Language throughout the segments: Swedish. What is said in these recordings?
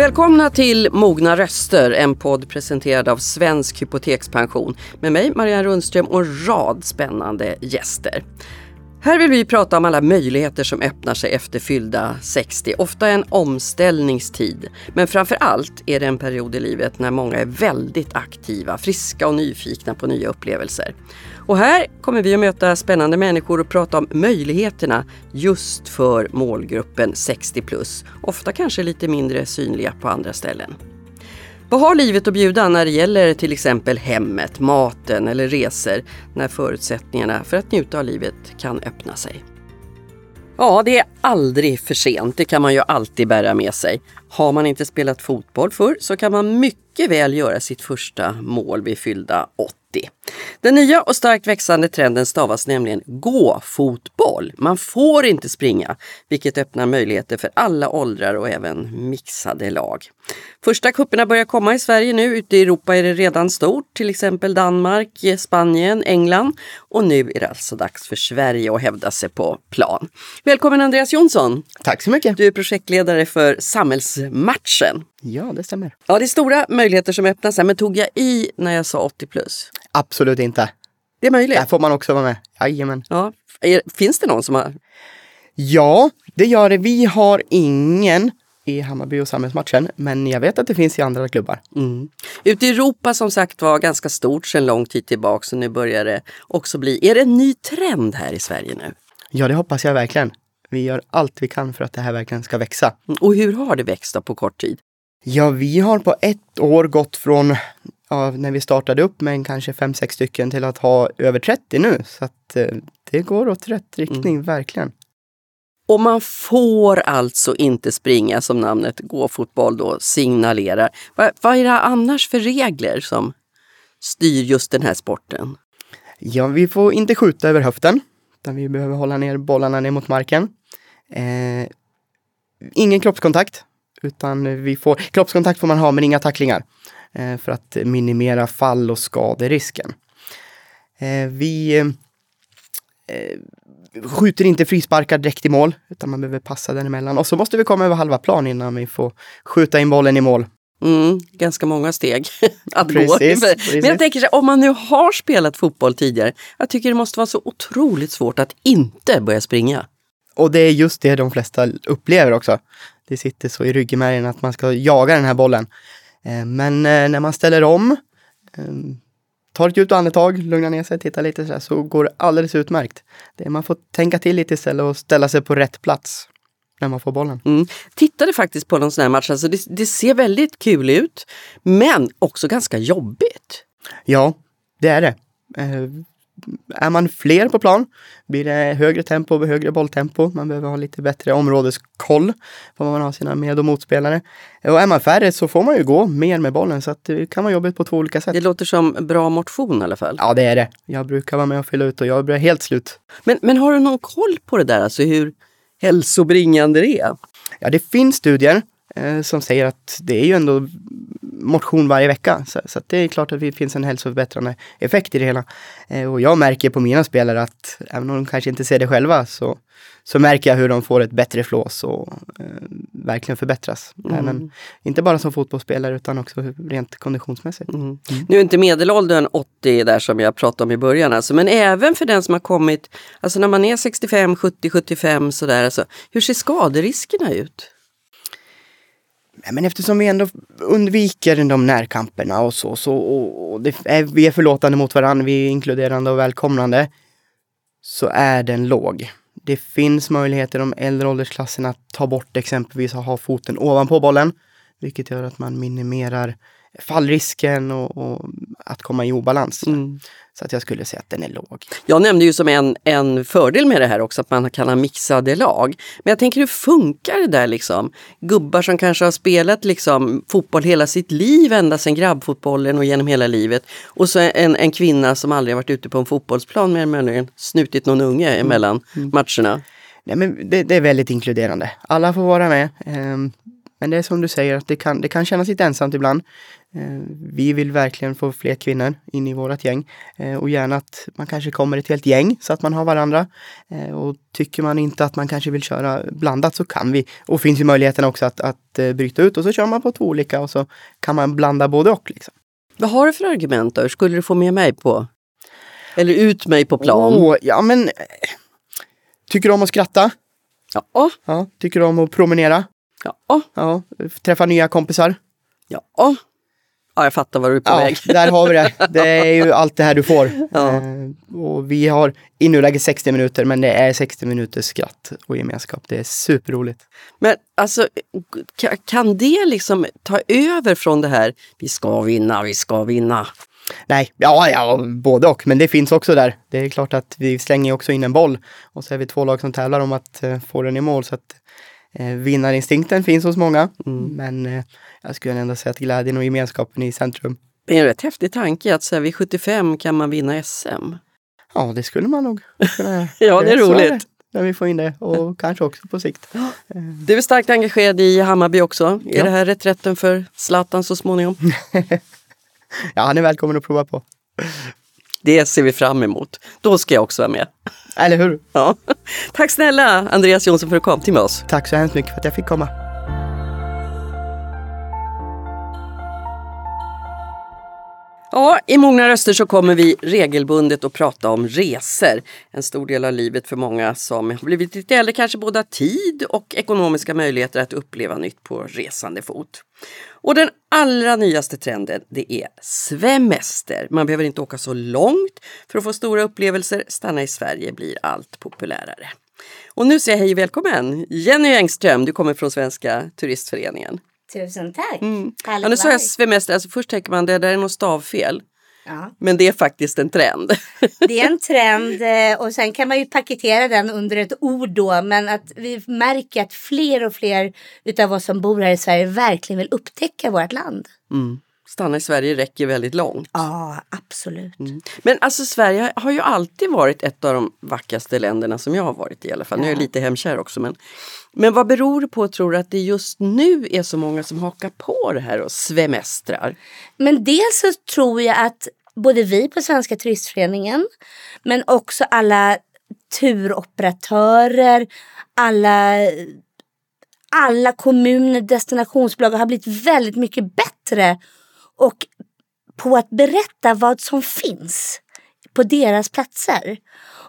Välkomna till Mogna röster, en podd presenterad av Svensk Hypotekspension med mig Marianne Rundström och en rad spännande gäster. Här vill vi prata om alla möjligheter som öppnar sig efter fyllda 60. Ofta en omställningstid, men framför allt är det en period i livet när många är väldigt aktiva, friska och nyfikna på nya upplevelser. Och här kommer vi att möta spännande människor och prata om möjligheterna just för målgruppen 60 plus. Ofta kanske lite mindre synliga på andra ställen. Vad har livet att bjuda när det gäller till exempel hemmet, maten eller resor när förutsättningarna för att njuta av livet kan öppna sig? Ja, det är aldrig för sent. Det kan man ju alltid bära med sig. Har man inte spelat fotboll förr så kan man mycket väl göra sitt första mål vid fyllda 80. Den nya och starkt växande trenden stavas nämligen gå-fotboll. Man får inte springa, vilket öppnar möjligheter för alla åldrar och även mixade lag. Första kupperna börjar komma i Sverige nu. Ute i Europa är det redan stort, till exempel Danmark, Spanien, England. Och nu är det alltså dags för Sverige att hävda sig på plan. Välkommen Andreas Jonsson! Tack så mycket! Du är projektledare för Samhällsmatchen. Ja, det stämmer. Ja, det är stora möjligheter som öppnas här, men tog jag i när jag sa 80 plus? Absolut inte. Det är möjligt? Där får man också vara med. Jajamän. Ja. Finns det någon som har? Ja, det gör det. Vi har ingen i Hammarby och samhällsmatchen, men jag vet att det finns i andra klubbar. Mm. Ute i Europa som sagt var ganska stort sedan lång tid tillbaka, så nu börjar det också bli. Är det en ny trend här i Sverige nu? Ja, det hoppas jag verkligen. Vi gör allt vi kan för att det här verkligen ska växa. Mm. Och hur har det växt på kort tid? Ja, vi har på ett år gått från ja, när vi startade upp med kanske fem sex stycken till att ha över 30 nu. Så att eh, det går åt rätt riktning, mm. verkligen. Och man får alltså inte springa som namnet gåfotboll då signalerar. Vad, vad är det annars för regler som styr just den här sporten? Ja, vi får inte skjuta över höften, utan vi behöver hålla ner bollarna ner mot marken. Eh, ingen kroppskontakt, utan vi får, kroppskontakt får man ha men inga tacklingar. Eh, för att minimera fall och skaderisken. Eh, vi eh, skjuter inte frisparkar direkt i mål, utan man behöver passa den emellan. Och så måste vi komma över halva plan innan vi får skjuta in bollen i mål. Mm, ganska många steg att precis, gå. Men jag tänker så om man nu har spelat fotboll tidigare, jag tycker det måste vara så otroligt svårt att inte börja springa. Och det är just det de flesta upplever också. Det sitter så i ryggmärgen att man ska jaga den här bollen. Eh, men eh, när man ställer om, eh, tar ett djupt andetag, lugnar ner sig, tittar lite så, här, så går det alldeles utmärkt. Det, man får tänka till lite istället och ställa sig på rätt plats när man får bollen. Mm. Tittade faktiskt på någon sån här match, alltså det, det, ser väldigt kul ut, men också ganska jobbigt. Ja, det är det är man fler på plan blir det högre tempo och högre bolltempo. Man behöver ha lite bättre områdeskoll på vad man har sina med och motspelare. Och är man färre så får man ju gå mer med bollen så att det kan vara jobbigt på två olika sätt. Det låter som bra motion i alla fall. Ja, det är det. Jag brukar vara med och fylla ut och jag blir helt slut. Men, men har du någon koll på det där, alltså hur hälsobringande det är? Ja, det finns studier eh, som säger att det är ju ändå motion varje vecka. Så, så det är klart att det finns en hälsoförbättrande effekt i det hela. Eh, och jag märker på mina spelare att även om de kanske inte ser det själva så, så märker jag hur de får ett bättre flås och eh, verkligen förbättras. Mm. Även, inte bara som fotbollsspelare utan också rent konditionsmässigt. Mm. Mm. Nu är inte medelåldern 80 där som jag pratade om i början, alltså, men även för den som har kommit, alltså när man är 65, 70, 75 sådär, alltså, hur ser skaderiskerna ut? Men eftersom vi ändå undviker de närkamperna och så, så och, och är, vi är förlåtande mot varandra, vi är inkluderande och välkomnande, så är den låg. Det finns möjligheter i de äldre åldersklasserna att ta bort exempelvis att ha foten ovanpå bollen, vilket gör att man minimerar fallrisken och, och att komma i obalans. Mm. Så att jag skulle säga att den är låg. Jag nämnde ju som en, en fördel med det här också att man kan ha mixade lag. Men jag tänker hur funkar det där liksom? Gubbar som kanske har spelat liksom fotboll hela sitt liv, ända sedan grabbfotbollen och genom hela livet. Och så en, en kvinna som aldrig varit ute på en fotbollsplan mer möjligen snutit någon unge mm. emellan mm. matcherna. Nej, men det, det, är väldigt inkluderande. Alla får vara med. Men det är som du säger, att det kan, det kan kännas lite ensamt ibland. Eh, vi vill verkligen få fler kvinnor in i vårt gäng eh, och gärna att man kanske kommer ett helt gäng så att man har varandra. Eh, och tycker man inte att man kanske vill köra blandat så kan vi. Och finns ju möjligheten också att, att bryta ut och så kör man på två olika och så kan man blanda både och. Liksom. Vad har du för argument då? Hur skulle du få med mig på? Eller ut mig på plan? Åh, ja men Tycker du om att skratta? Ja. Ja. Tycker du om att promenera? Ja. Ja. Träffa nya kompisar? Ja. Ja, jag fattar var du är på Ja, väg. där har vi det. Det är ju allt det här du får. Ja. Eh, och vi har i nuläget 60 minuter, men det är 60 minuters skratt och gemenskap. Det är superroligt. Men alltså, ka- kan det liksom ta över från det här, vi ska vinna, vi ska vinna? Nej, ja, ja, både och. Men det finns också där. Det är klart att vi slänger också in en boll och så är vi två lag som tävlar om att eh, få den i mål. Så att eh, vinnarinstinkten finns hos många. Men eh, jag skulle ändå säga att glädjen och gemenskapen är i centrum. Det är en rätt häftig tanke att så här, vid 75 kan man vinna SM. Ja, det skulle man nog kunna. Ja, det är roligt. När vi får in det och kanske också på sikt. Du är starkt engagerad i Hammarby också. Är Ja. det här reträtten för Zlatan så småningom? Ja, han är välkommen att prova på. Det ser vi fram emot. Då ska jag också vara med. Eller hur? Ja. Tack snälla Andreas Jonsson för att du kom till oss. Tack så hemskt mycket för att jag fick komma. Ja, i Mogna röster så kommer vi regelbundet att prata om resor. En stor del av livet för många som har blivit lite äldre kanske både har tid och ekonomiska möjligheter att uppleva nytt på resande fot. Och den allra nyaste trenden det är svemester. Man behöver inte åka så långt för att få stora upplevelser. Stanna i Sverige blir allt populärare. Och nu säger jag hej och välkommen Jenny Engström, du kommer från Svenska Turistföreningen. Tusen tack. Mm. Ja, nu sa jag svemester, alltså först tänker man det där är något stavfel. ja. Men det är faktiskt en trend. Det är en trend eh, och sen kan man ju paketera den under ett ord då. Men att vi märker att fler och fler utav oss som bor här i Sverige verkligen vill upptäcka vårt land. Mm. Stanna i Sverige räcker väldigt långt. Ja, absolut. Men alltså Sverige har ju alltid varit ett av de vackraste länderna som jag har varit i i alla fall. Nu är jag Ja. lite hemkär också. Men, men vad beror det på tror du att det just nu är så många som hakar på det här och svemestrar? Men dels så tror jag att både vi på Svenska Turistföreningen men också alla turoperatörer, alla, alla kommuner, destinationsbolag har blivit väldigt mycket bättre och på att berätta vad som finns på deras platser.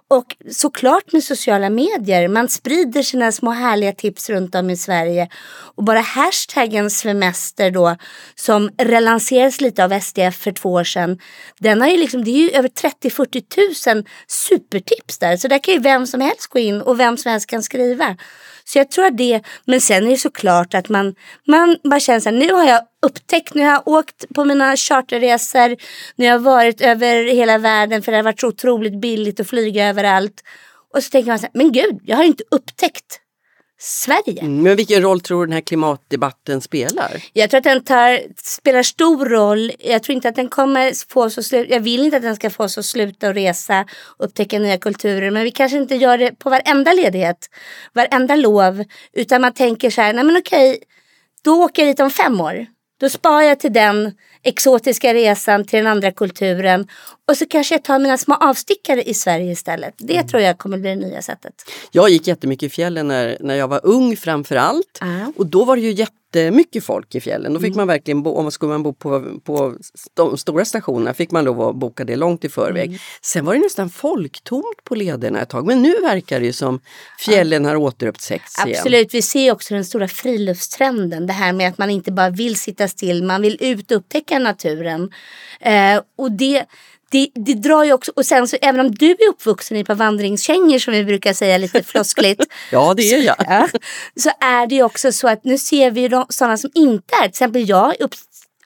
Och såklart med sociala medier, man sprider sina små härliga tips runt om i Sverige. Och bara hashtaggen svemester då, som relanserades lite av SDF för två år sedan. Den har ju liksom, det är ju över 30-40 000 supertips där. Så där kan ju vem som helst gå in och vem som helst kan skriva. Så jag tror att det, men sen är det såklart att man, man bara känner så här, nu har jag upptäckt, nu har jag åkt på mina charterresor, nu har jag varit över hela världen för det har varit så otroligt billigt att flyga överallt. Och så tänker man så här, men gud, jag har inte upptäckt Sverige. Mm, Men vilken roll tror du den här klimatdebatten spelar? Jag tror att den tar, spelar stor roll. Jag tror inte att den kommer få oss att sluta. Jag vill inte att den ska få oss att sluta och resa och upptäcka nya kulturer. Men vi kanske inte gör det på varenda ledighet, varenda lov. Utan man tänker så här, nej men okej, då åker jag dit om fem år. Då sparar jag till den exotiska resan till den andra kulturen. Och så kanske jag tar mina små avstickare i Sverige istället. Det tror jag kommer bli det nya sättet. Jag gick jättemycket i fjällen när, när jag var ung framför allt. Ja. Och då var det ju jättemycket folk i fjällen. Då fick man verkligen, bo, om man skulle man bo på, på de stora stationerna fick man lov att boka det långt i förväg. Sen var det nästan folktomt på lederna ett tag. Men nu verkar det ju som fjällen har återupptäckts igen. Absolut, vi ser också den stora friluftstrenden. Det här med att man inte bara vill sitta still, man vill ut och upptäcka naturen. Eh, och det, det, det drar ju också, och sen så även om du är uppvuxen i ett par vandringskängor som vi brukar säga lite floskligt. Ja, det är jag. ja, så är det ju också så att nu ser vi ju sådana som inte är, till exempel jag är upp,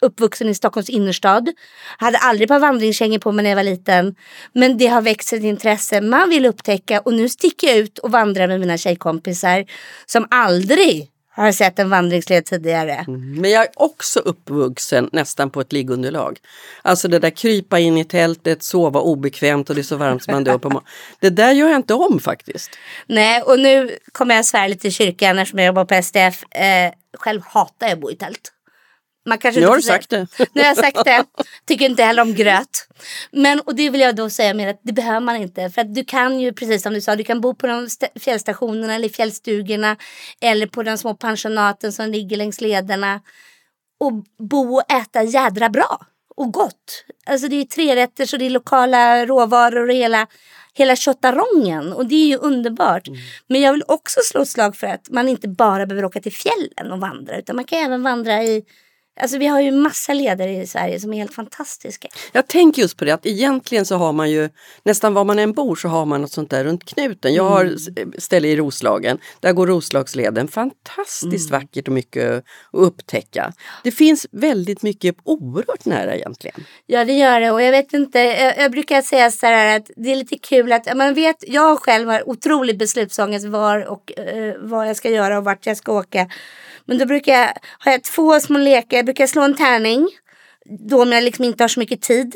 uppvuxen i Stockholms innerstad. Hade aldrig ett par vandringskängor på mig när jag var liten. Men det har växt ett intresse. Man vill upptäcka och nu sticker jag ut och vandrar med mina tjejkompisar som aldrig har sett en vandringsled tidigare. Men jag är också uppvuxen nästan på ett liggunderlag. Alltså det där krypa in i tältet, sova obekvämt och det är så varmt som man dör på morgonen. Det där gör jag inte om faktiskt. Nej, och nu kommer jag svära lite i kyrkan eftersom jag jobbar på SDF. Eh, själv hatar jag att bo i tält. Man kanske nu har du sagt det. Nu har jag sagt det. Tycker inte heller om gröt. Men och det vill jag då säga med att det behöver man inte. För att du kan ju precis som du sa, du kan bo på de fjällstationerna eller fjällstugorna. Eller på de små pensionaten som ligger längs lederna. Och bo och äta jädra bra och gott. Alltså det är tre rätter så det är lokala råvaror och hela, hela köttarongen. Och det är ju underbart. Mm. Men jag vill också slå ett slag för att man inte bara behöver åka till fjällen och vandra. Utan man kan även vandra i Alltså vi har ju massa ledare i Sverige som är helt fantastiska. Jag tänker just på det att egentligen så har man ju nästan var man än bor så har man något sånt där runt knuten. Jag har mm. ställe i Roslagen, där går Roslagsleden. Fantastiskt mm. vackert och mycket att upptäcka. Det finns väldigt mycket oerhört nära egentligen. Ja det gör det och jag vet inte, jag, jag brukar säga så här att det är lite kul att man vet, jag själv har otrolig beslutsångest var och uh, vad jag ska göra och vart jag ska åka. Men då brukar jag, har jag två små lekar, jag brukar slå en tärning. Då om jag liksom inte har så mycket tid.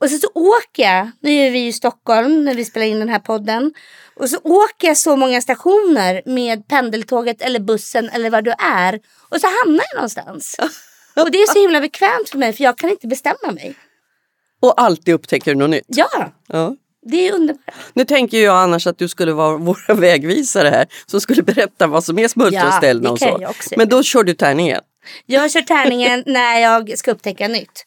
Och så, så åker jag, nu är vi i Stockholm när vi spelar in den här podden. Och så åker jag så många stationer med pendeltåget eller bussen eller vad du är. Och så hamnar jag någonstans. Och det är så himla bekvämt för mig för jag kan inte bestämma mig. Och alltid upptäcker du något nytt. Ja. ja. Det är underbart. Nu tänker jag annars att du skulle vara våra vägvisare här som skulle berätta vad som är smultronställen ja, och så. Men då kör du tärningen? Jag kör tärningen när jag ska upptäcka nytt.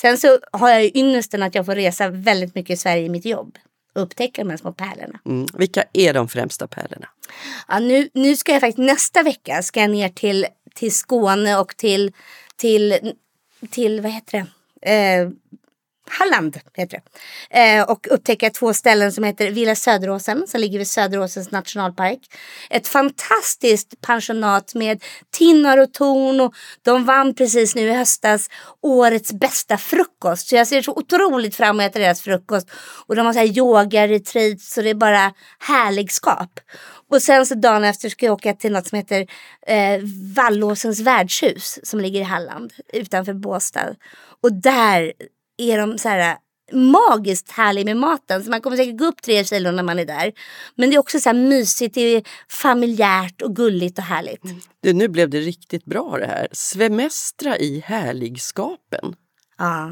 Sen så har jag ju ynnesten att jag får resa väldigt mycket i Sverige i mitt jobb och upptäcka de här små pärlorna. Mm. Vilka är de främsta pärlorna? Ja, nu, nu ska jag faktiskt nästa vecka ska jag ner till, till Skåne och till, till, till vad heter det? Eh, Halland heter det. Eh, och upptäcka två ställen som heter Villa Söderåsen som ligger vid Söderåsens nationalpark. Ett fantastiskt pensionat med tinnar och torn och de vann precis nu i höstas årets bästa frukost. Så jag ser så otroligt fram emot deras frukost. Och de har så här yoga retreat så det är bara härligskap. Och sen så dagen efter ska jag åka till något som heter eh, Vallåsens värdshus som ligger i Halland utanför Båstad. Och där är de så här magiskt härlig med maten. Så man kommer säkert gå upp tre kilo när man är där. Men det är också så här mysigt, det är familjärt och gulligt och härligt. Mm. Du, nu blev det riktigt bra det här. Svemestra i härligskapen. Ja,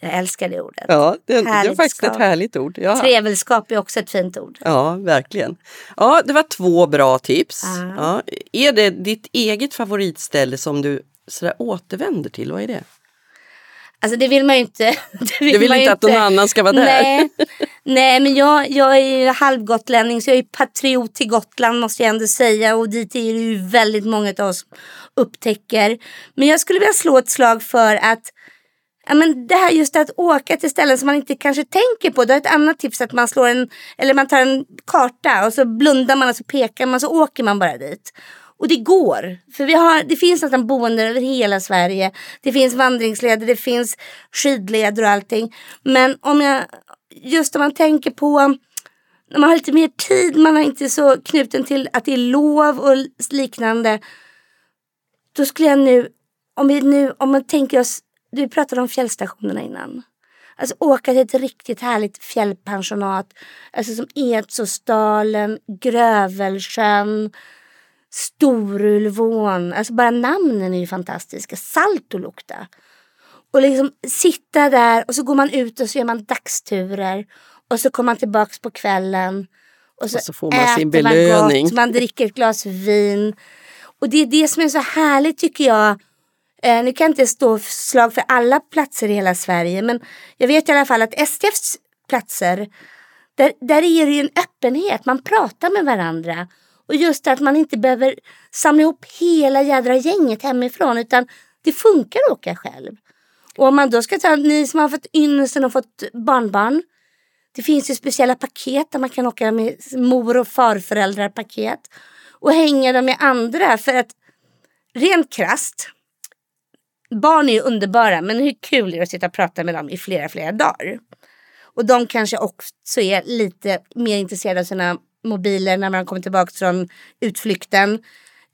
jag älskar det ordet. Ja, det, det är faktiskt ett härligt ord. Ja. Trevälskap är också ett fint ord. Ja, verkligen. Ja, det var två bra tips. Ja. Är det ditt eget favoritställe som du sådär återvänder till? Vad är det? Alltså det vill man ju inte. Det vill, du vill inte att någon annan ska vara där? Nej, Nej men jag, jag är ju halvgotlänning så jag är patriot till Gotland måste jag ändå säga. Och dit är det ju väldigt många av oss upptäcker. Men jag skulle vilja slå ett slag för att Ja, men det här just att åka till ställen som man inte kanske tänker på. Det är ett annat tips att man slår en, eller man tar en karta och så blundar man och så pekar man så åker man bara dit. Och det går. För vi har, det finns nästan boenden över hela Sverige. Det finns vandringsleder, det finns skidleder och allting. Men om jag, just om man tänker på när man har lite mer tid, man är inte så knuten till att det är lov och liknande. Då skulle jag nu, om vi nu, om man tänker oss, du pratade om fjällstationerna innan. Alltså åka till ett riktigt härligt fjällpensionat. Alltså som Edsåsdalen, Grövelsjön, Storulvån, alltså bara namnen är ju fantastiska. Saltolukta. Och liksom sitta där och så går man ut och så gör man dagsturer. Och så kommer man tillbaks på kvällen. Och så, och så får man äter sin belöning. Man, gott, man dricker ett glas vin. Och det är det som är så härligt tycker jag. Eh, nu kan jag inte stå slag för alla platser i hela Sverige. Men jag vet i alla fall att STFs platser. Där, där är det ju en öppenhet. Man pratar med varandra. Och just det att man inte behöver samla ihop hela jädra gänget hemifrån utan det funkar att åka själv. Och om man då ska ta, ni som har fått ynnesten och fått barnbarn. Det finns ju speciella paket där man kan åka med mor och farföräldrar paket. Och hänga dem med andra för att rent krast. Barn är ju underbara men hur kul är det att sitta och prata med dem i flera flera dagar. Och de kanske också är lite mer intresserade av sina mobiler när man kommer tillbaka från utflykten.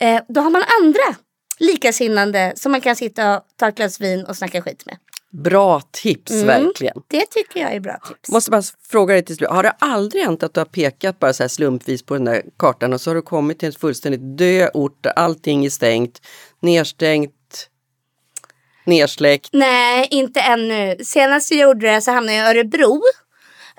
Eh, då har man andra likasinnande som man kan sitta och ta ett glas vin och snacka skit med. Bra tips, Mm. verkligen. Det tycker jag är bra tips. Måste bara fråga dig till slut, har det aldrig hänt att du har pekat bara så slumpvis på den där kartan och så har du kommit till en fullständigt död ort där allting är stängt, nerstängt, nersläckt? Nej, inte ännu. Senast jag gjorde det så hamnade jag i Örebro.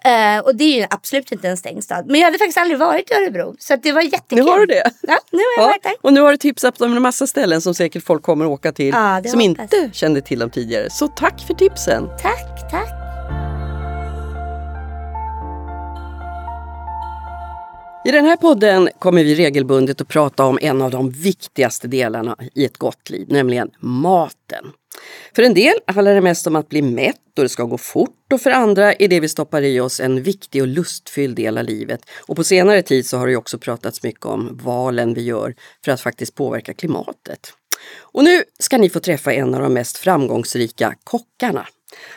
Eh, och det är ju absolut inte en stängd stad. Men jag hade faktiskt aldrig varit i Örebro. Så det var jättekul. Nu har du det. Ja, nu har jag Ja, varit där. och nu har du tipsat om en massa ställen som säkert folk kommer att åka till Ja, som hoppas inte kände till dem tidigare. Så tack för tipsen! Tack, tack. I den här podden kommer vi regelbundet att prata om en av de viktigaste delarna i ett gott liv, nämligen maten. För en del handlar det mest om att bli mätt och det ska gå fort och för andra är det vi stoppar i oss en viktig och lustfylld del av livet. Och på senare tid så har det också pratats mycket om valen vi gör för att faktiskt påverka klimatet. Och nu ska ni få träffa en av de mest framgångsrika kockarna.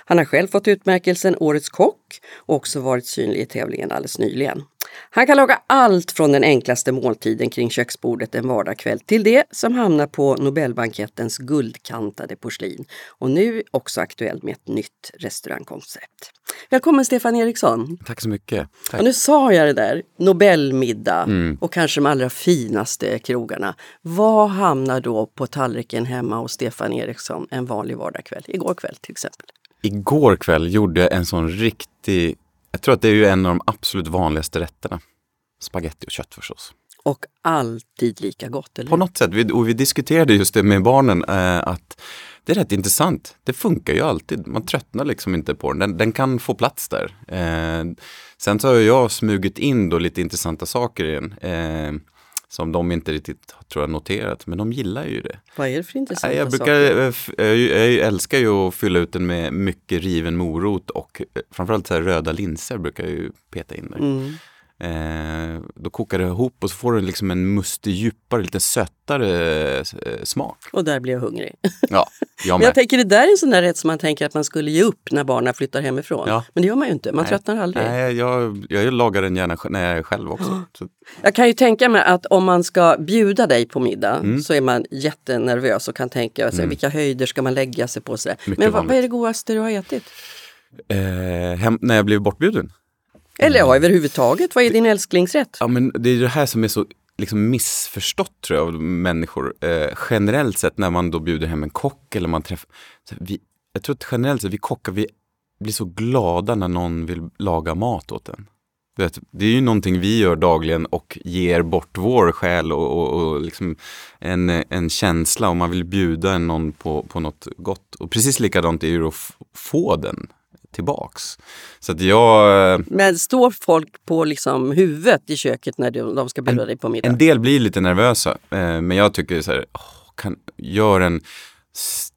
Han har själv fått utmärkelsen Årets kock och också varit synlig i tävlingen alldeles nyligen. Han kan laga allt från den enklaste måltiden kring köksbordet en vardagskväll till det som hamnar på Nobelbankettens guldkantade porslin. Och nu också aktuell med ett nytt restaurangkoncept. Välkommen Stefan Eriksson! Tack så mycket. Tack. Och nu sa jag det där, Nobelmiddag och kanske de allra finaste krogarna. Vad hamnar då på tallriken hemma hos Stefan Eriksson en vanlig vardagskväll? Igår kväll till exempel. Igår kväll gjorde jag en sån riktig, jag tror att det är ju en av de absolut vanligaste rätterna. Spaghetti och köttfärssås. Och alltid lika gott, eller På något sätt, vi, och vi diskuterade just det med barnen, eh, att det är rätt intressant. Det funkar ju alltid, man tröttnar liksom inte på den. Den, den kan få plats där. Eh, sen så har jag smugit in då lite intressanta saker i den. Eh, som de inte riktigt tror jag noterat, men de gillar ju det. Vad är det för intressanta jag, brukar, saker? eh, jag, jag älskar ju att fylla ut den med mycket riven morot och eh, framförallt så röda linser brukar jag ju peta in där. Mm. Eh, då kokar det ihop och så får du liksom en mustig, djupare, lite sötare eh, smak. Och där blir jag hungrig. Ja, jag Men jag tänker det där är en sån där rätt som man tänker att man skulle ge upp när barnen flyttar hemifrån. Ja. Men det gör man ju inte, man Nej. tröttnar aldrig. Nej, jag, jag lagar den gärna när jag är själv också. Så, Jag kan ju tänka mig att om man ska bjuda dig på middag Mm. så är man jättenervös och kan tänka sig, vilka höjder ska man lägga sig på. Sådär. Men vad, vad är det godaste du har ätit? eh, hem, när jag blev bortbjuden. Eller ja, överhuvudtaget, vad är din älsklingsrätt? Ja, men det är det här som är så liksom missförstått tror jag av människor. Eh, generellt sett när man då bjuder hem en kock eller man träffar. Så vi, jag tror att generellt sett vi kockar, vi blir så glada när någon vill laga mat åt en. Vet, det är ju någonting vi gör dagligen och ger bort vår själ och, och, och liksom en, en känsla om man vill bjuda någon på, på något gott. Och precis likadant är det att få den tillbaks. Så att jag, eh, Men står folk på liksom huvudet i köket när de, ska bjuda En- dig på middag? En del blir lite nervösa, eh, men jag tycker så här, kan, gör en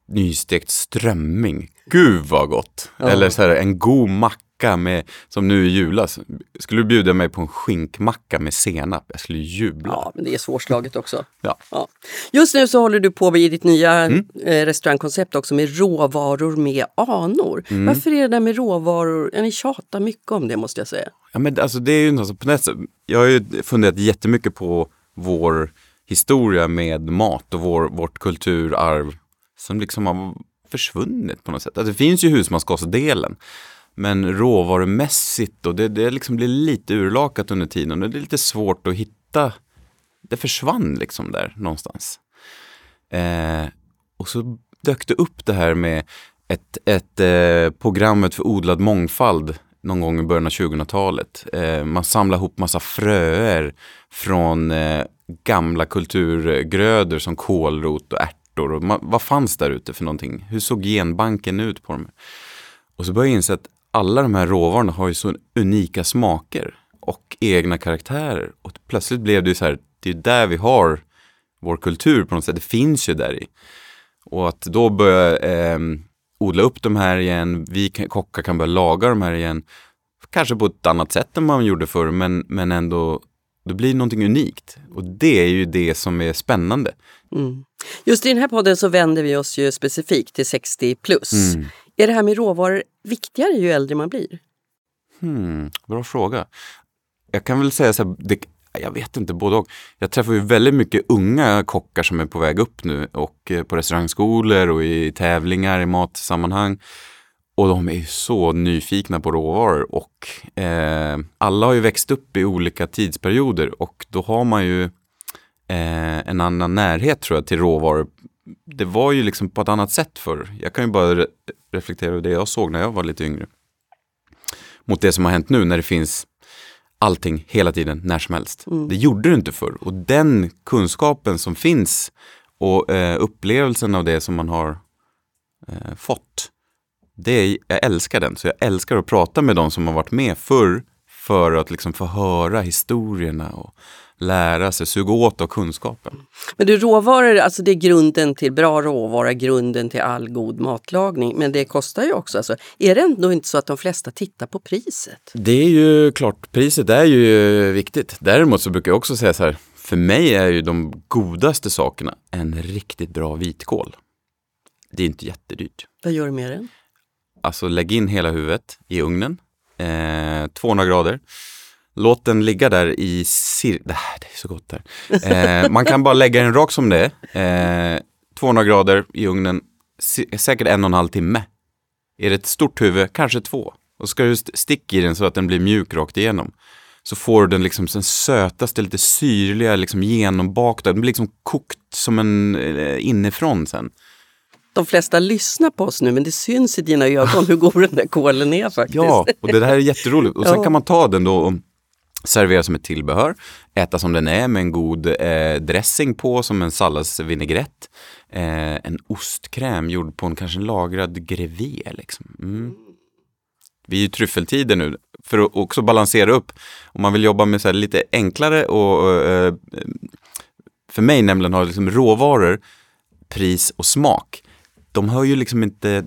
nystekt strömming. Gud vad gott! Ja. Eller så här, en god macka med, som nu i julas. Skulle du bjuda mig på en skinkmacka med senap? Jag skulle jubla. Ja, men det är svårslaget också. Ja. Ja. Just nu så håller du på med ditt nya Mm. eh, restaurangkoncept också med råvaror med anor. Mm. Varför är det där med råvaror, ja, ni tjatar mycket om det måste jag säga. Ja, men alltså det är ju något, på jag har ju funderat jättemycket på vår historia med mat och vår, vårt kulturarv som liksom har försvunnit på något sätt. Alltså, det finns ju husmanskostdelen. Men råvarumässigt då, det, det liksom blir lite urlakat under tiden och det är lite svårt att hitta. Det försvann liksom där någonstans. Eh, och så dök det upp det här med ett, ett eh, programmet för odlad mångfald någon gång i början av 2000-talet. Eh, man samlade ihop massa fröer från eh, gamla kulturgrödor som kålrot och ärtor. Och man, vad fanns där ute för någonting? Hur såg genbanken ut på dem? Och så började jag inse att alla de här råvarorna har ju så unika smaker och egna karaktärer. Och plötsligt blev det ju så här, det är där vi har vår kultur på något sätt. Det finns ju där i. Och att då börja eh, odla upp de här igen, vi kockar kan börja laga de här igen. Kanske på ett annat sätt än man gjorde förr, men, men ändå, det blir någonting unikt. Och det är ju det som är spännande. Mm. Just i den här podden så vänder vi oss ju specifikt till 60 plus. Mm. Är det här med råvaror viktigare ju äldre man blir? Hmm, bra fråga. Jag kan väl säga så här, det, jag vet inte, både och. Jag träffar ju väldigt mycket unga kockar som är på väg upp nu och eh, på restaurangskolor och i tävlingar i matsammanhang. Och de är så nyfikna på råvaror och eh, alla har ju växt upp i olika tidsperioder och då har man ju eh, en annan närhet tror jag till råvaror. Det var ju liksom på ett annat sätt förr. Jag kan ju bara re reflektera över det jag såg när jag var lite yngre. Mot det som har hänt nu när det finns allting hela tiden, när som helst. Mm. Det gjorde det inte förr. Och den kunskapen som finns och eh, upplevelsen av det som man har eh, fått, det är, jag älskar den. Så jag älskar att prata med de som har varit med förr för att liksom få höra historierna och lära sig, suga åt av kunskapen. Men du, råvaror, alltså det är grunden till bra råvara, grunden till all god matlagning. Men det kostar ju också. Alltså, är det ändå inte så att de flesta tittar på priset? Det är ju klart, priset är ju viktigt. Däremot så brukar jag också säga så här, för mig är ju de godaste sakerna en riktigt bra vitkål. Det är inte jättedyrt. Vad gör du med den? Alltså lägg in hela huvudet i ugnen, eh, 200 grader. Låt den ligga där i cir... Det här det är så gott där. Eh, man kan bara lägga den rak som det är. Eh, 200 grader i ugnen, säkert en och en halv timme. Är det ett stort huvud, kanske två. Och ska du st- sticka i den så att den blir mjuk rakt igenom. Så får du den liksom den sötaste, lite syrliga, liksom genombakta. Den blir liksom kokt som en eh, inifrån sen. De flesta lyssnar på oss nu men det syns i dina ögon hur god den där kålen är faktiskt. Ja, och det här är jätteroligt. Och sen Ja. kan man ta den då och servera som ett tillbehör, äta som den är med en god eh, dressing på som en salladsvinägrett. Eh, en ostkräm gjord på en kanske lagrad grevé. Liksom. Mm. Vi är i tryffeltider nu för att också balansera upp. Om man vill jobba med så här lite enklare och eh, för mig nämligen har liksom råvaror, pris och smak. De hör ju liksom inte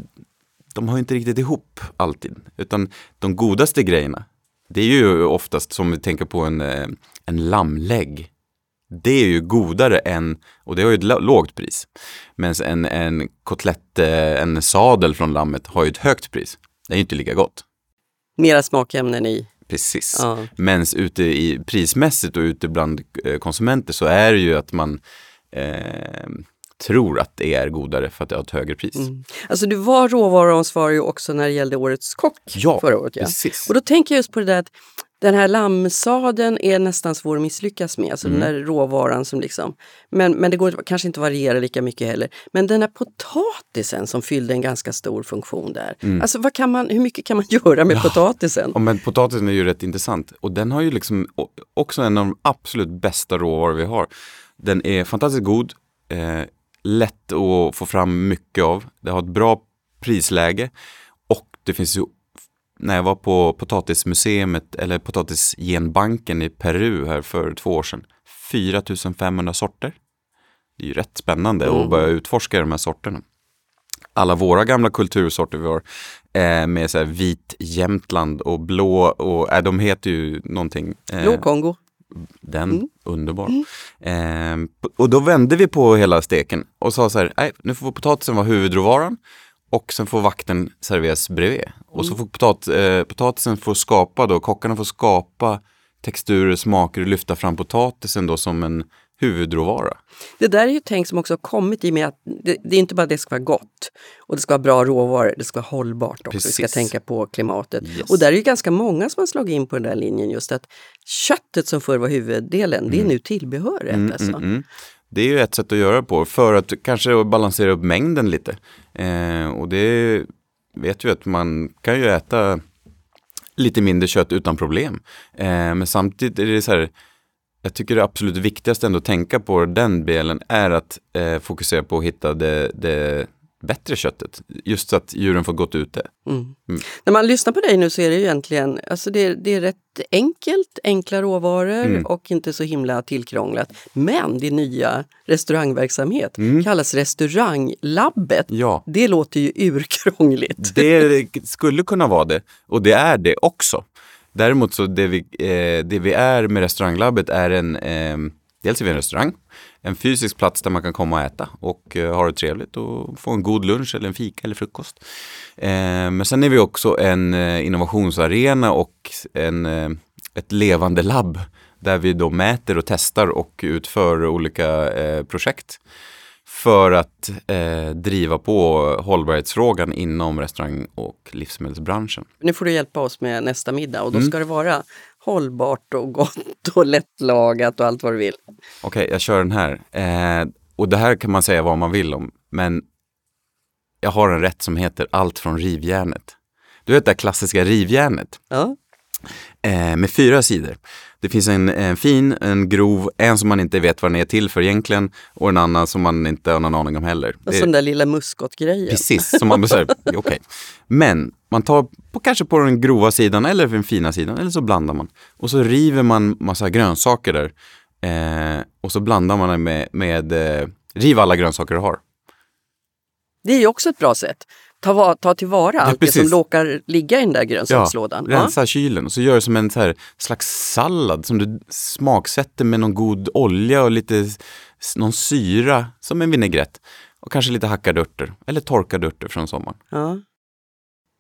de hör inte riktigt ihop alltid. Utan de godaste grejerna, det är ju oftast som vi tänker på en, eh, en lammlägg. Det är ju godare än, och det har ju ett lågt pris. Men en, en kotlett, eh, en sadel från lammet har ju ett högt pris. Det är ju inte lika gott. Mera smakämnen i. Precis. Ja. Men ute i prismässigt och ute bland eh, konsumenter så är det ju att man eh, tror att det är godare för att det har ett högre pris. Mm. Alltså du var råvaruansvarig också när det gällde Årets kock Ja, förra året. Ja. precis. Och då tänker jag just på det där att den här lammsaden är nästan svår att misslyckas med, alltså Mm. den där råvaran som liksom, men, men det går kanske inte att variera lika mycket heller. Men den här potatisen som fyllde en ganska stor funktion där, alltså vad kan man, hur mycket kan man göra med potatisen? Ja, men potatisen är ju rätt intressant och den har ju liksom också en av de absolut bästa råvaror vi har. Den är fantastiskt god, eh, lätt att få fram mycket av. Det har ett bra prisläge och det finns ju när jag var på potatismuseet eller potatisgenbanken i Peru här för två år sedan. 4500 sorter. Det är ju rätt spännande Mm. att börja utforska de här sorterna. Alla våra gamla kultursorter vi har eh, med så vit Jämtland och blå och äh, de heter ju någonting. eh, Blå Kongo. Den, Mm. underbar. Ehm, och då vände vi på hela steken och sa så här, nej, nu får potatisen vara huvudråvaran och sen får vakten serveras bredvid. Och så får potat, eh, potatisen få skapa då, kockarna får skapa texturer, smaker och lyfta fram potatisen då som en huvudråvara. Det där är ju tänk som också har kommit i och med att det, det är inte bara det ska vara gott och det ska vara bra råvaror, det ska vara hållbart också. Vi ska Precis. tänka på klimatet. Yes. Och där är ju ganska många som har slagit in på den där linjen just att köttet som förr var huvuddelen, det är nu tillbehöret. Mm, alltså. mm, mm. Det är ju ett sätt att göra på för att kanske balansera upp mängden lite. Eh, och det vet vi att man kan ju äta lite mindre kött utan problem. Eh, men samtidigt är det så här, jag tycker det absolut viktigaste ändå att tänka på den delen är att eh, fokusera på att hitta det, det bättre köttet. Just så att djuren får gått ute. Mm. När man lyssnar på dig nu så är det ju egentligen, alltså det, det är rätt enkelt, enkla råvaror Mm. och inte så himla tillkrånglat. Men din nya restaurangverksamhet Mm. kallas Restauranglabbet. Ja, Det låter ju urkrångligt. det skulle kunna vara det och det är det också. Däremot så det vi, eh, det vi är med restauranglabbet är en, eh, dels är vi en restaurang, en fysisk plats där man kan komma och äta och eh, ha det trevligt och få en god lunch eller en fika eller frukost. Eh, men sen är vi också en eh, innovationsarena och en, eh, ett levande labb där vi då mäter och testar och utför olika eh, projekt för att eh, driva på hållbarhetsfrågan inom restaurang och livsmedelsbranschen. Nu får du hjälpa oss med nästa middag och då Mm. ska det vara hållbart och gott och lättlagat och allt vad du vill. Okej, jag kör den här. Eh, och det här kan man säga vad man vill om, men jag har en rätt som heter allt från rivjärnet. Du vet det klassiska rivjärnet Ja. eh, med fyra sidor. Det finns en, en fin, en grov, en som man inte vet vad den är till för egentligen och en annan som man inte har någon aning om heller. Och så den där lilla muskotgrejen. Precis, som man säger, okej. Men man tar på, kanske på den grova sidan eller den fina sidan eller så blandar man. Och så river man massa grönsaker där. Eh, och så blandar man det med, med eh, riv alla grönsaker du har. Det är ju också ett bra sätt. Ta, ta tillvara allt det som råkar ligga i den där grönsakslådan. Ja, rensa kylen och så gör det som en här slags sallad som du smaksätter med någon god olja och lite någon syra som en vinägrett. Och kanske lite hackade örter eller torkade örter från sommaren. Ja.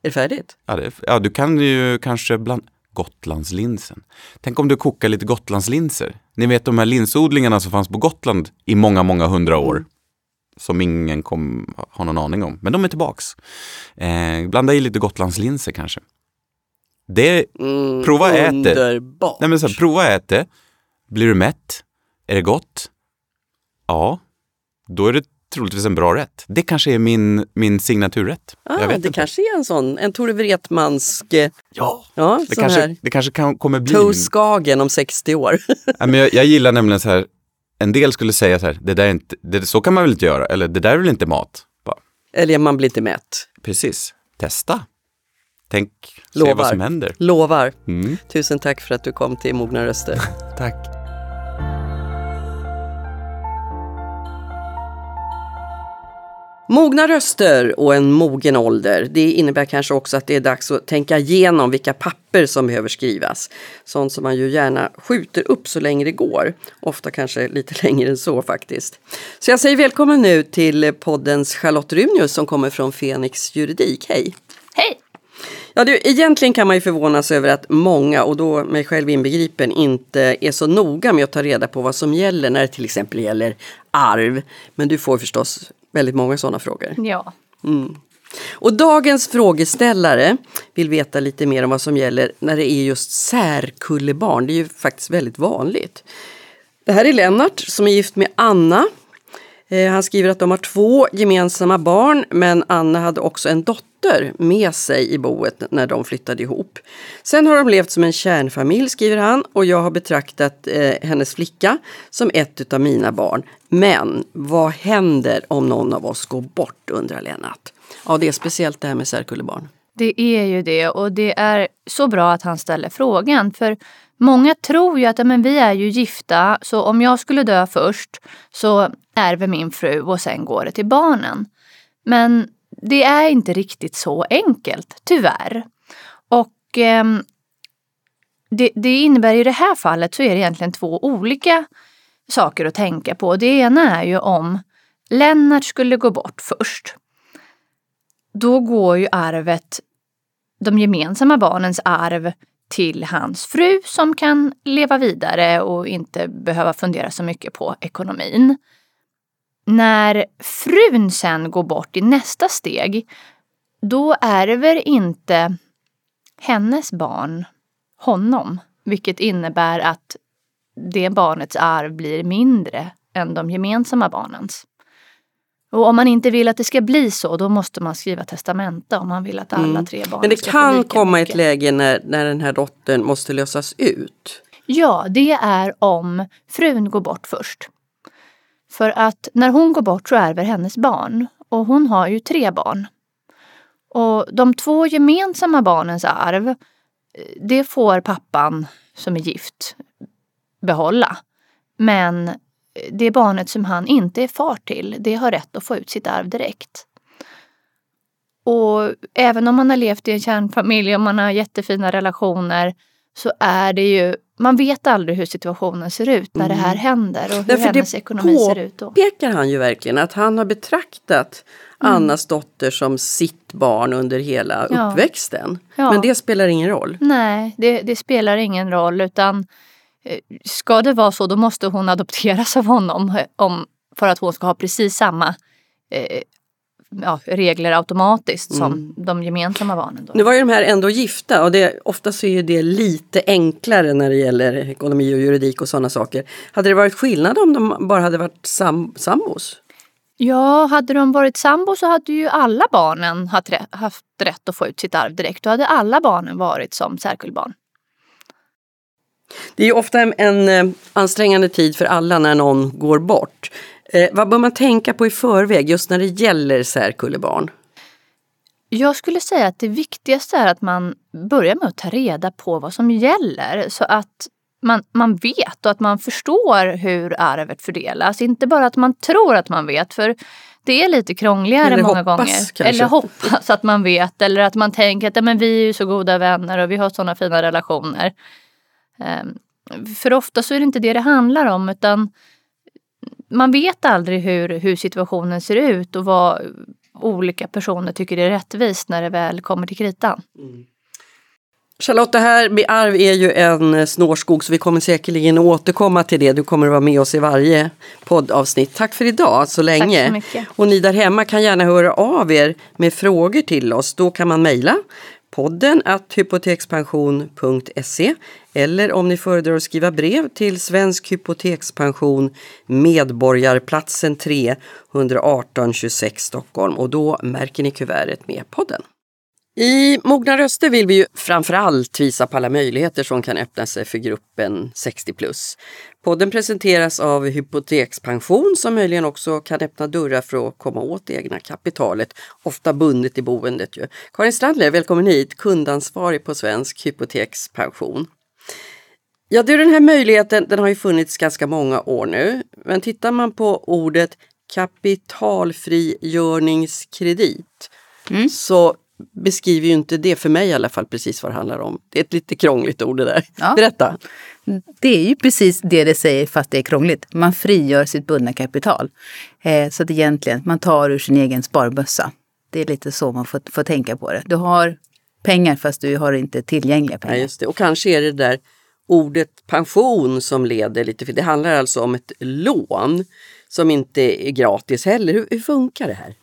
Är det färdigt? Ja, det, ja, du kan ju kanske bland Gotlandslinsen. Tänk om du kokar lite Gotlandslinser. Ni vet de här linsodlingarna som fanns på Gotland i många, många hundra år. Som ingen kom ha någon aning om. Men de är tillbaks. Eh, blanda i lite Gotlandslinser kanske. Det, Mm, Prova ät det. Nej men så här, prova ät det. Blir du mätt? Är det gott? Ja, då är det troligtvis en bra rätt. Det kanske är min, min signaturrätt. ah, jag vet det inte. kanske är en sån, en Tore Wretmansk, eh, Ja, ja, det kanske, här det kanske kan, kommer bli... Toe Skagen om 60 år. Ja, men jag, jag gillar nämligen så här, en del skulle säga så här, det där är inte, det, så kan man väl inte göra, eller det där är väl inte mat. Bara, Eller man blir inte mätt. precis, testa. Tänk, se Lovar. vad som händer. Lovar. Mm, Tusen tack för att du kom till Mogna Röster. tack. Mogna röster och en mogen ålder. Det innebär kanske också att det är dags att tänka igenom vilka papper som behöver skrivas. Sånt som man ju gärna skjuter upp så länge det går. Ofta kanske lite längre än så faktiskt. Så jag säger välkommen nu till poddens Charlotte Runius som kommer från Fenix Juridik. Hej! Hej! Ja, du, egentligen kan man ju förvånas över att många, och då mig själv inbegripen, inte är så noga med att ta reda på vad som gäller när det till exempel gäller arv. Men du får förstås väldigt många sådana frågor. Ja. Och dagens frågeställare vill veta lite mer om vad som gäller när det är just särkullebarn. Det är ju faktiskt väldigt vanligt. Det här är Lennart som är gift med Anna. Eh, han skriver att de har två gemensamma barn men Anna hade också en dotter med sig i boet när de flyttade ihop. Sen har de levt som en kärnfamilj skriver han och jag har betraktat eh, hennes flicka som ett av mina barn. Men vad händer om någon av oss går bort undrar Lennart. Ja det är speciellt det här med särkullebarn. Det är ju det och det är så bra att han ställer frågan för många tror ju att men vi är ju gifta så om jag skulle dö först så ärver min fru och sen går det till barnen. Men det är inte riktigt så enkelt, tyvärr. Och eh, det, det innebär i det här fallet så är det egentligen två olika saker att tänka på. Det ena är ju om Lennart skulle gå bort först då går ju arvet, de gemensamma barnens arv till hans fru som kan leva vidare och inte behöva fundera så mycket på ekonomin. När frun sen går bort i nästa steg, då ärver inte hennes barn honom. Vilket innebär att det barnets arv blir mindre än de gemensamma barnens. Och om man inte vill att det ska bli så, då måste man skriva testamente om man vill att alla Mm. tre barn Men det ska kan komma mycket. ett läge när, när den här dottern måste lösas ut. Ja, det är om frun går bort först. För att när hon går bort så ärver hennes barn. Och hon har ju tre barn. Och de två gemensamma barnens arv, eh, det får pappan som är gift behålla. Men det barnet som han inte är far till, det har rätt att få ut sitt arv direkt. Och även om man har levt i en kärnfamilj och man har jättefina relationer så är det ju, man vet aldrig hur situationen ser ut när det här händer och hur Därför hennes ekonomi ser ut då. pekar han ju verkligen att han har betraktat Annas dotter som sitt barn under hela Ja. uppväxten. Ja. Men det spelar ingen roll. Nej, det, det spelar ingen roll utan ska det vara så då måste hon adopteras av honom eh, om, för att hon ska ha precis samma eh, ja, regler automatiskt som Mm. de gemensamma barnen. Då. Nu var ju de här ändå gifta och det, oftast är ju det lite enklare när det gäller ekonomi och juridik och sådana saker. Hade det varit skillnad om de bara hade varit sam, sambos? Ja, hade de varit sambo så hade ju alla barnen haft rätt, haft rätt att få ut sitt arv direkt. Då hade alla barnen varit som särkullbarn. Det är ofta en, en eh, ansträngande tid för alla när någon går bort. Eh, vad bör man tänka på i förväg just när det gäller särkullebarn? Jag skulle säga att det viktigaste är att man börjar med att ta reda på vad som gäller så att man, man vet och att man förstår hur arvet fördelas. Inte bara att man tror att man vet för det är lite krångligare Eller många hoppas, gånger. kanske. Eller hoppas att man vet eller att man tänker att ja, men vi är ju så goda vänner och vi har sådana fina relationer. Ehm, för ofta så är det inte det det handlar om utan man vet aldrig hur, hur situationen ser ut och vad olika personer tycker är rättvist när det väl kommer till kritan. Charlotte, det här med arv är ju en eh, snårskog så vi kommer säkerligen återkomma till det. Du kommer att vara med oss i varje poddavsnitt. Tack för idag så länge. så mycket. Och ni där hemma kan gärna höra av er med frågor till oss. Då kan man mejla podden att hypotekspension.se eller om ni föredrar att skriva brev till Svensk Hypotekspension Medborgarplatsen 3 118 26 Stockholm och då märker ni kuvertet med podden. I Mogna röster vill vi ju framförallt visa på alla möjligheter som kan öppna sig för gruppen 60 plus. Podden presenteras av Hypotekspension som möjligen också kan öppna dörrar för att komma åt det egna kapitalet, ofta bundet i boendet. Ju. Karin Strandler, välkommen hit, kundansvarig på Svensk Hypotekspension. Ja, du, den här möjligheten den har ju funnits ganska många år nu. Men tittar man på ordet kapitalfrigörningskredit så beskriver ju inte det för mig i alla fall precis vad det handlar om. Det är ett lite krångligt ord det där. Ja. Berätta! Det är ju precis det det säger fast det är krångligt. Man frigör sitt bundna kapital. Eh, så att egentligen, man tar ur sin egen sparbössa. Det är lite så man får, får tänka på det. Du har pengar fast du har inte tillgängliga pengar. Ja, just det. Och kanske är det där ordet pension som leder lite fel. Det handlar alltså om ett lån som inte är gratis heller. Hur, hur funkar det här?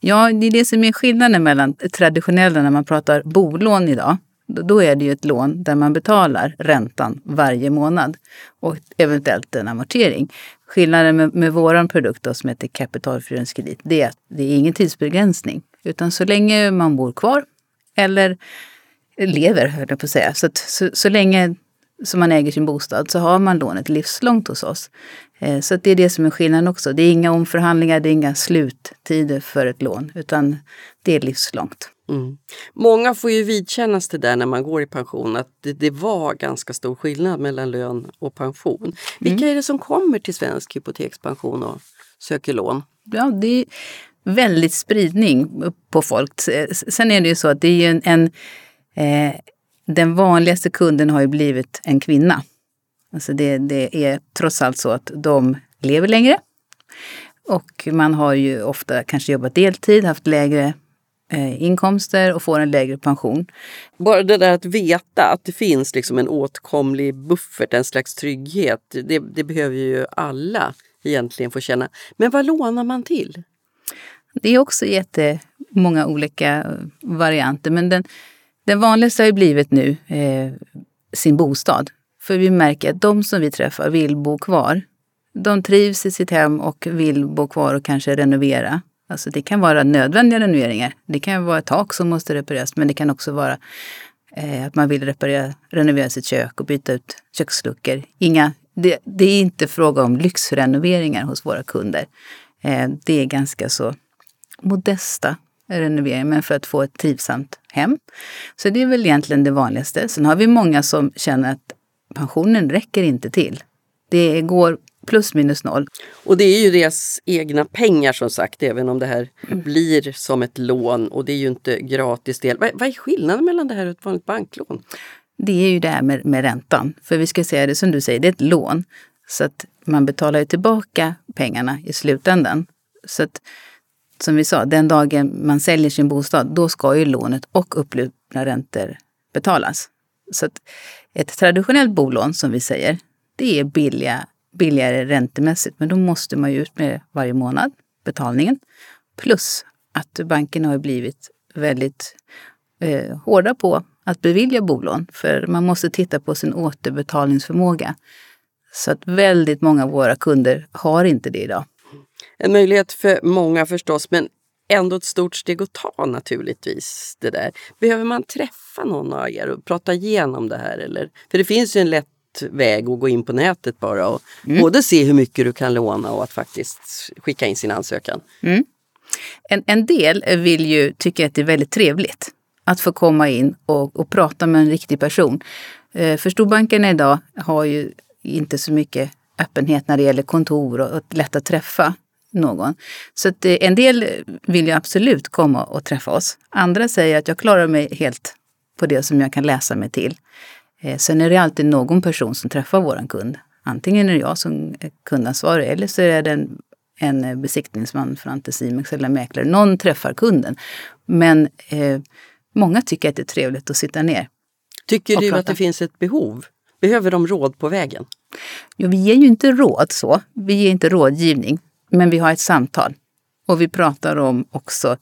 Ja, det är det som är skillnaden mellan traditionella när man pratar bolån idag. Då- är det ju ett lån där man betalar räntan varje månad och eventuellt en amortering. Skillnaden med, med vår produkt då, som heter kapitalförsörjningskredit, det är att det är ingen tidsbegränsning. Utan så länge man bor kvar eller lever, höll jag på att säga. Så, att, så, så länge som man äger sin bostad så har man lånet livslångt hos oss. Eh, Så det är det som är skillnaden också. Det är inga omförhandlingar, det är inga sluttider för ett lån, utan det är livslångt. Mm. Många får ju vidkännas det där när man går i pension att det, det var ganska stor skillnad mellan lön och pension. Vilka är det som kommer till Svensk Hypotekspension och söker lån? Ja, det är väldigt spridning på folk. Sen är det ju så att det är en, en eh, den vanligaste kunden har ju blivit en kvinna. Alltså det, det är trots allt så att de lever längre. Och man har ju ofta kanske jobbat deltid, haft lägre eh, inkomster och får en lägre pension. Bara det där att veta att det finns liksom en åtkomlig buffert, en slags trygghet, det, det behöver ju alla egentligen få känna. Men vad lånar man till? Det är också jättemånga olika varianter. Men den, den vanligaste har ju blivit nu eh, sin bostad. För vi märker att de som vi träffar vill bo kvar. De trivs i sitt hem och vill bo kvar och kanske renovera. Alltså det kan vara nödvändiga renoveringar. Det kan vara ett tak som måste repareras, men det kan också vara eh, att man vill reparera, renovera sitt kök och byta ut köksluckor. Inga, det, det är inte fråga om lyxrenoveringar hos våra kunder. Eh, det är ganska så modesta renoveringar, men för att få ett trivsamt hem. Så det är väl egentligen det vanligaste. Sen har vi många som känner att pensionen räcker inte till. Det går plus minus noll. Och det är ju deras egna pengar som sagt, även om det här blir som ett lån och det är ju inte gratis del. Vad, vad är skillnaden mellan det här och ett vanligt banklån? Det är ju det här med, med räntan. För vi ska säga det som du säger, det är ett lån. Så att man betalar ju tillbaka pengarna i slutändan. Så att, som vi sa, den dagen man säljer sin bostad, då ska ju lånet och upplupna räntor betalas. Så att ett traditionellt bolån, som vi säger, det är billiga, billigare räntemässigt. Men då måste man ju ut med det varje månad, betalningen. Plus att bankerna har blivit väldigt eh, hårda på att bevilja bolån. För man måste titta på sin återbetalningsförmåga. Så att väldigt många av våra kunder har inte det idag. En möjlighet för många förstås, men ändå ett stort steg att ta naturligtvis. det där. Behöver man träffa någon av er och prata igenom det här? Eller? För det finns ju en lätt väg att gå in på nätet bara och mm. både se hur mycket du kan låna och att faktiskt skicka in sin ansökan. Mm. En, en del vill ju tycka att det är väldigt trevligt att få komma in och, och prata med en riktig person. Eh, för storbankerna idag har ju inte så mycket öppenhet när det gäller kontor och, och lätt att träffa någon. Så att, eh, en del vill ju absolut komma och träffa oss. Andra säger att jag klarar mig helt på det som jag kan läsa mig till. Eh, sen är det alltid någon person som träffar våran kund. Antingen är det jag som kundansvarig eller så är det en, en besiktningsman från Anticimex eller mäklare. Någon träffar kunden. Men eh, många tycker att det är trevligt att sitta ner. Tycker du prata. att det finns ett behov? Behöver de råd på vägen? Jo, vi ger ju inte råd så. Vi ger inte rådgivning. Men vi har ett samtal. Och vi pratar om också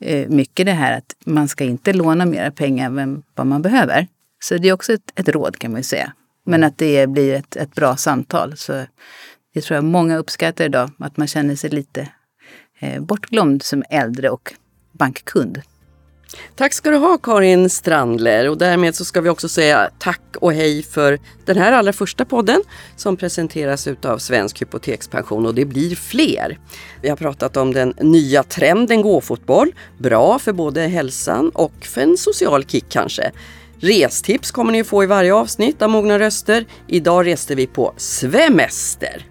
eh, mycket det här att man ska inte låna mera pengar än vad man behöver. Så det är också ett, ett råd kan man ju säga. Men att det blir ett, ett bra samtal. Så det tror jag många uppskattar idag, att man känner sig lite eh, bortglömd som äldre och bankkund. Tack ska du ha Karin Strandler och därmed så ska vi också säga tack och hej för den här allra första podden som presenteras utav Svensk Hypotekspension och det blir fler. Vi har pratat om den nya trenden gåfotboll, bra för både hälsan och för en social kick kanske. Restips kommer ni få i varje avsnitt av Mogna röster. Idag reste vi på svemester.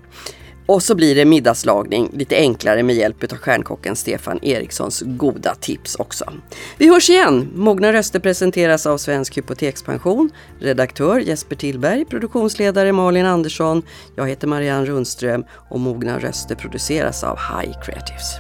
Och så blir det middagslagning lite enklare med hjälp av stjärnkocken Stefan Erikssons goda tips också. Vi hörs igen! Mogna röster presenteras av Svensk Hypotekspension. Redaktör Jesper Tillberg, produktionsledare Malin Andersson. Jag heter Marianne Rundström och Mogna röster produceras av High Creatives.